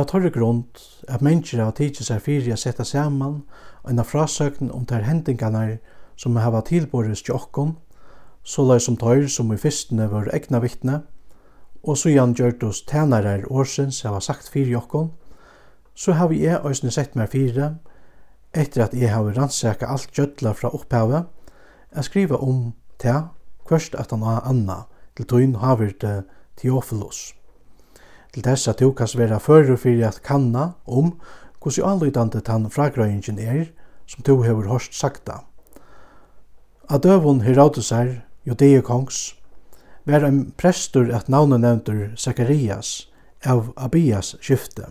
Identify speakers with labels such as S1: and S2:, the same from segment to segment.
S1: av torre grunn at mennesker har tidsi seg fyrir a setta saman en av frasøkn om ter hendingarna som hava tilborist jokkon, så lai som tøyr som i fyrstene var egna vittne, og så jan gjørt oss tænarar årsins hava sagt fyrir jokkon, så hava jeg òsne sett meg fyrir, etter at jeg hava rannsaka alt gjødla fra opphavet, jeg skriva om tæ, kvørst at han har anna, til tøyn havir til Theophilus til dess at du kan vera fører fyrir at kanna om hvordan anlydande tann fragrøyingen er som du hefur hørt sakta. At døvun Herodesar, Judea kongs, var en prestur at navnet nevntur Zacharias av Abias skifte,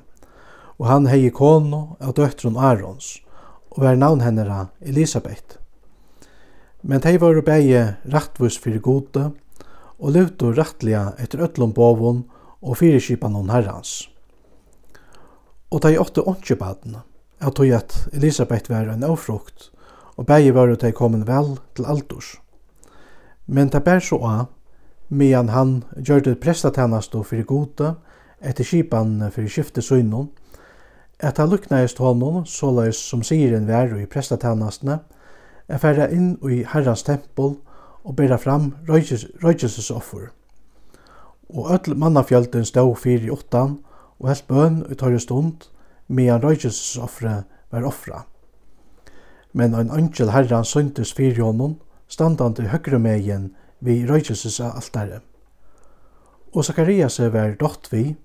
S1: og han hei kono av døttrun Arons, og var navn hennera Elisabeth. Men hei var begge rattvus fyrir gode, og levde rattliga etter öllum bovun og fyriskipan hon herrans. Og dei åtte åndkjøpaden, jeg tog at Elisabeth var en avfrukt, og begge var dei kommet vel til aldurs. Men det bær så av, medan han gjør det prestatennast og fyrir gode, etter skipan fyrir skifte søgnon, at han luknaist honom, såleis som siren vær i prestatennastene, er færre inn i herrans tempel og bæra fram røykelses offer og öll mannafjölden stod fyrir i åttan og helt bøn i tørre stund, medan røykelsesoffre var offra. Men ein angel herran søntes fyrir honom, standande høgre megin vi altari. Og Zakarias var dott vi,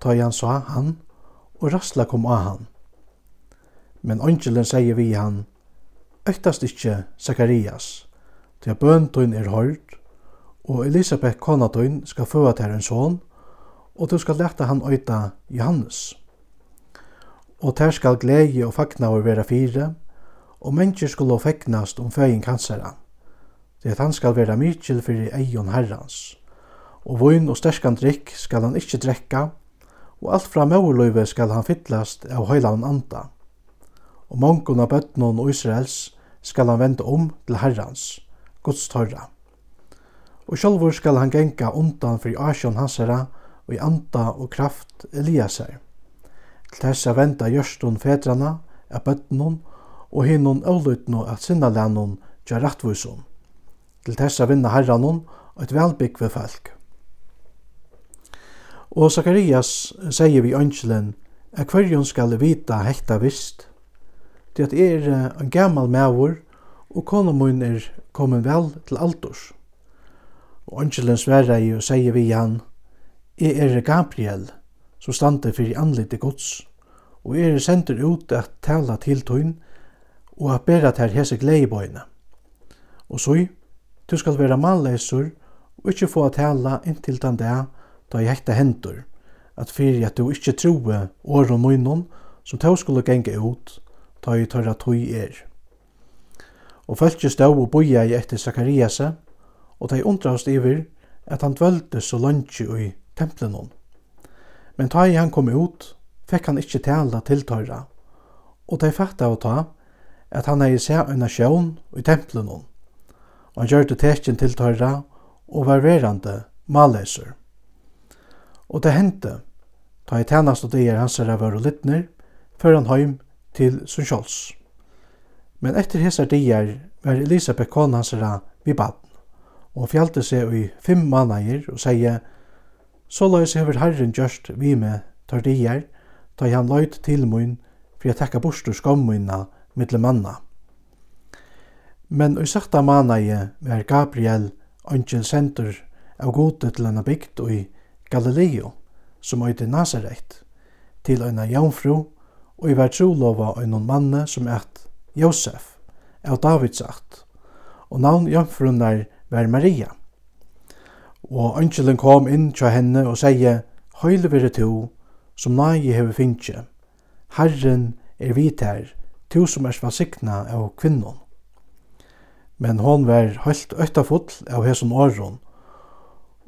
S1: ta han sa han, og rasla kom av han. Men angelen sier vi han, Øktast ikkje Zakarias, til bøntun er hørt, og Elisabeth konatøyn skal føa til en son, og du skal leta han øyta Johannes. Og ter skal glede og fagnaver vera fire, og mennesker skulle fegnast om føying kansera. Det at han skal vera mykjel fyrir eion herrans. Og voin og sterskan drikk skal han ikkje drekka, og alt fra mauerløyve skal han fyllast av høylaun anda. Og mongon av bøtnon og Israels skal han vende om til herrans, Guds torra og sjálvur skal han genga undan fyrir asjon hansara og i anda og kraft Eliasar. Til þess að venda gjørstun fedrana, av bøttenun og hinun ølutnu at sinnalænun tja rattvusun. Til þess að vinna herranun og et velbyggve folk. Og Sakarias sier vi ønskelen at hverjum skal vita hekta vist, til at er en gammal mævur og konumun er komin vel til aldurs og angelen i og sier vi han, «Jeg er Gabriel, som stander fyrir anlite gods, og er sender ut at tala til tøyn, og at bera til hese gleibøyne. Og så, du skal være malleisur, og ikkje få at tala inntil den dag, da jeg hekta hendur, at fyrir at du ikkje troe åren munnen, som tå skulle genge ut, da jeg tørra tøy er. Og fölkje stå og boia i etter Zakariase, og de undrast iver at han dvølte så lønge i templen Men ta i han kom ut, fekk han ikkje tala til tøyra, og de fatta av ta at han hei seg en sjøen i templen og han gjør det tekjen til tøyra og var verande maleser. Og det hendte, ta i tænast og dier hans herre var og littner, før han heim til Sundsjåls. Men etter hessar dier var Elisabeth kona hans herre vi baden og fjalte seg i fem mannaier og sier, Så løys hever Herren gjørst vi med tar dier, da han løyt til mun, for jeg tekka bostur skammunna mittle manna. Men i sakta manaie var Gabriel angel senter av gode til henne bygd i Galileo, som øyde Nazaret, til henne jaunfru, og i var trolova av manne som eit Josef, av Davids sagt, og navn jaunfrun var Maria. Og angelen kom inn til henne og sier, Høyle vire to, som nage hever finnje. Herren er vit her, to som er svasikna av kvinnon. Men hon var høylt øytafull av hesson åron,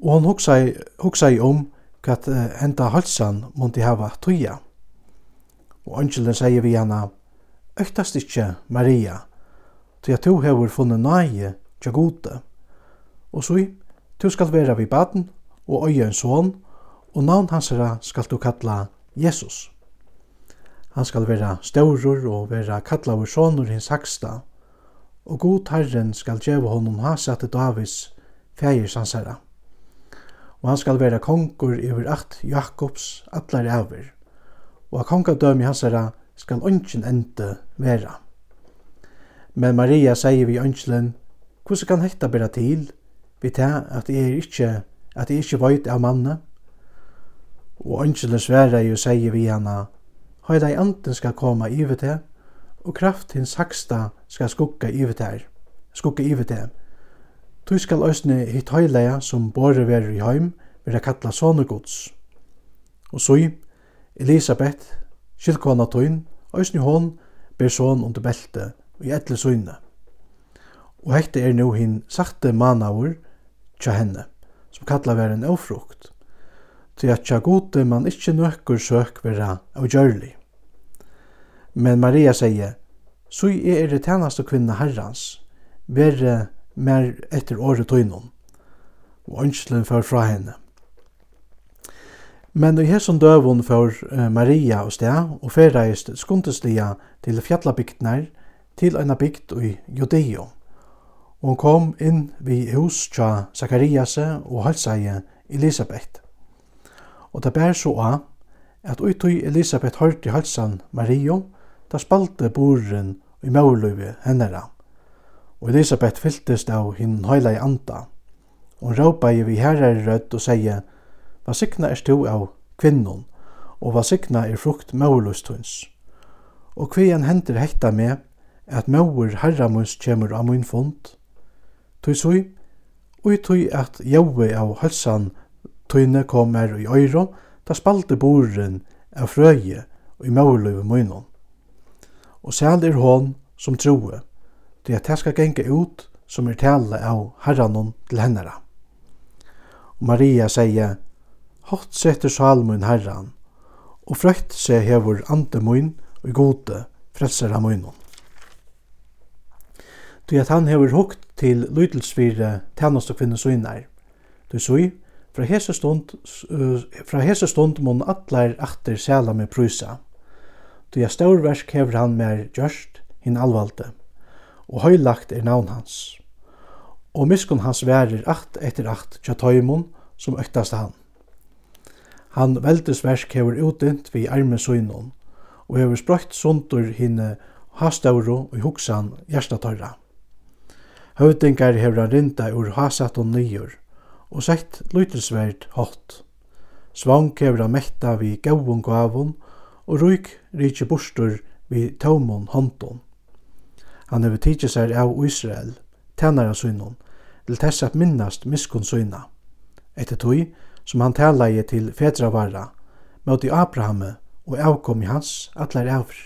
S1: og hon hugsa i om hva enda halsan måtte hava tøya. Og angelen sier vi henne, Øktast ikkje, Maria, til at to hever funnet nage tja gode og så du skal vera vi baden og øye en son, og navn hansara skal du kalla Jesus. Han skal vera staurur og vera kallaur sonur hins haksta, og god Herren skal djeva honom hasate Davids fægir sansara. Og han skal vera kongur iver at Jakobs atlar æver, og a kongadømi hansara skal ønsken ende vera. Men Maria sier vi ønsken, hvordan kan hekta bera til, vi ta at jeg ikkje at jeg ikkje veit av mannen. Og ønskjelen sværa jo sier vi hana, høyda i anden skal koma ivet til, og kraft hins saksta skal skugga ivet til, skugga ivet til. Tu skal òsne hitt høyleia som bore ver i heim, vera kalla sonegods. Og så Elisabeth, kylkona tøyn, òsne hon, ber son under belte, og i etle søyne. Og hekte er nu hin sakte manavur, tja henne, som kallar vera en ofrukt, til at tja gode man ikkje nøkker søk vera av gjørli. Men Maria sier, så er det tænaste kvinna herrans, verre mer etter året tøynon, og ønskelen for fra henne. Men i hesson døvun for Maria og sted, og ferreist skundeslia til fjallabygdnar, til eina bygd i Judeo og hon kom inn vi hus tja Zakarias og halsaie Elisabeth. Og det bær så av at uttøy Elisabeth hørte halsan Mario, da spalte boren i mauløyve hennera. Og Elisabeth fylltist av hinn høyla i anda. Og råpa i vi herrar rødt og seie, Hva sikna er stu av kvinnon, og hva sikna er frukt mauløystuns. Og kvian henter hekta med, at maur herramus kjemur av mun fond, Tui sui, ui tui at jaui av halsan tuine kom her i øyro, da spalte boren av frøye og i mauløyve munnen. Og sæl er hon som troe, det at jeg skal genge ut som er tale av herranon til hennara. Og Maria sier, Hatt setter salmun herran, og frøyt seg hevur ande mun og gode frelsera munnen tog at han hever hukt til lydelsvire tennast og kvinnes uinnar. Du sui, fra hese stund, uh, fra hese stund mun atleir atter sæla med prysa. Du at staurversk hever han mer gjørst, hinn alvalde, og høylagt er navn hans. Og miskun hans værer at etter at tja tøymon som øktast han. Han veldesversk hever utdynt vi arme søgnon, og hever sprøyt sundur hinne hastauro og hugsan hjertatøyra. Høvdingar hevur hann rinda ur hasat og nýjur, og sett lytilsverd hótt. Svang hevur hann metta við gauun gavun, og rúk ríkje burstur við tømon håndun. Han hevur tikið seg av Israel, tænara sunnun, til tess at minnast miskun sunna. Etter tui, som han talaði til fedravara, møti Abrahamu og avkom i hans allar avr.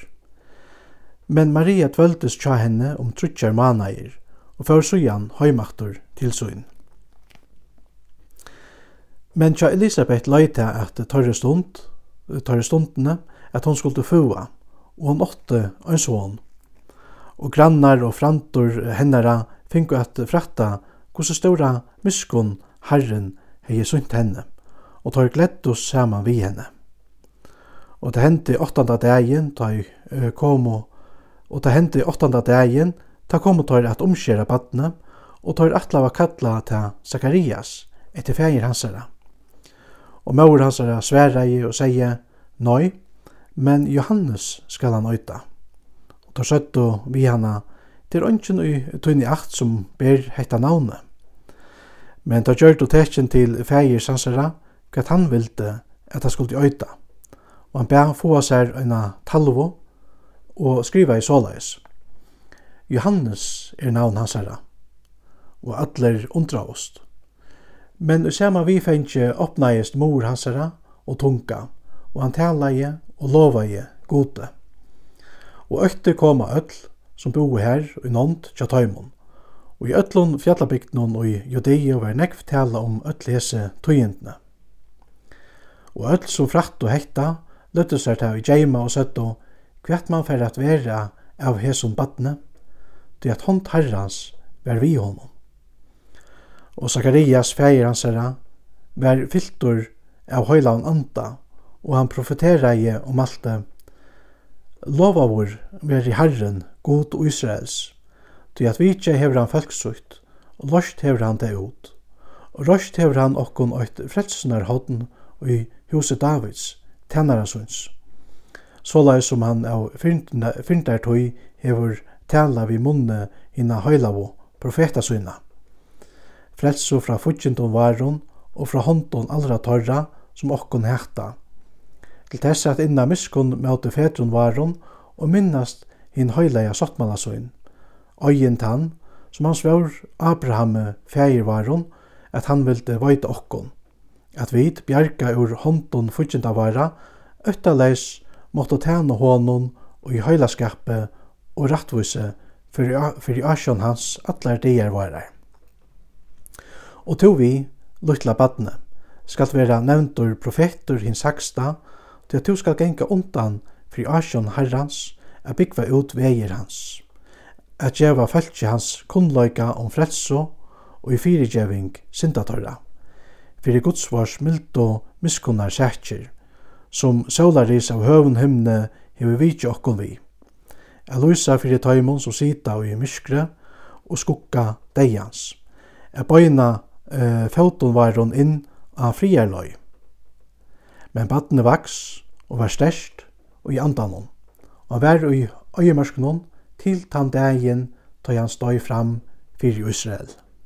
S1: Men Maria tvöldus tja henne om trutjar manair, og fyrir sujan høymaktur til suin. Men tja Elisabeth leita at tørre stund, tørre stundene, at hon skulle fua, og hon åtte ein son. Og grannar og frantur hennara fingu at fratta hvordan stora myskun herren hei sunt henne, og tar glettus saman vi henne. Og det hendte åttanda dagen, ta i komo, og det hendte åttanda dagen, Ta komu tøyr at omskjera badne, og tøyr atlava kalla ta Zakarias etter fægir hansara. Og maur hansara sværa i og seie, Nøy, men Johannes skal han øyta. Og tøyr søttu vi hana, til ønsken i tøyni akt som ber hetta navne. Men ta gjørt og tekjen til fægir hansara, hva han vilde at han skulle øyta. Og han bæ få seg en talvo og skriva i såleis. Johannes er navn hans herra, og atler undraost. Men i sama vi fengje oppnægist mor hans herra og tunga, og han talaje og lovaje gode. Og økter koma öll som bo her i nånd tja taumon. Og i öllun fjallabygdnon og i Judea var nekv tala om öll hese tøyendene. Og öll som fratt og hekta løtte seg til i djeima og søtto hvert man fer at vera av hesum badne, det at hånd herrans var vi honom. Og Sakarias feir hans herra var fyltur av høylaun anda, og han profetereie om alt det. Lovavur var i herren, god og Israels, til at vitje hever han folksukt, og lost hever han det ut. Og rost hever han okkon eit frelsunar hodden i huset Davids, tænarasons. Såleis som han av fyrndar tøy hever tala vi munne inna høylavo profeta syna. Frelso fra fudgjentun varon og fra håndun allra torra som okkon hekta. Til tess at inna miskun møte fetrun varon og minnast hinn høylaja sottmalasøyn. Øyen tann, som han svår Abraham feir varon at han vilde vøyta okkon. At vi bjerga ur håndun fudgjentavara, øtta leis måtte tæna hånden og i høylaskapet og rattvise fyrir asjon hans atler dier varar. Og to vi, luttla badne, skal vera nevntur profetur hins hagsta, til at du skal genga undan fyrir asjon herrans, a byggva ut veier hans, at djeva fæltje hans kunnløyga om frelso og i fyrirgjeving syndatorra, fyrir gudsvars mildo miskunnar sætjer, som sólaris av høvun himne hefur vidtje okkon vi at lysa fyrir taimon som sita og i myskre og skukka deians. At bøyna eh, foton inn av friarløy. Men badne vaks og var størst og i andanon, og var og i øyemørsknon til tann dagen da han støy fram fyrir Israel.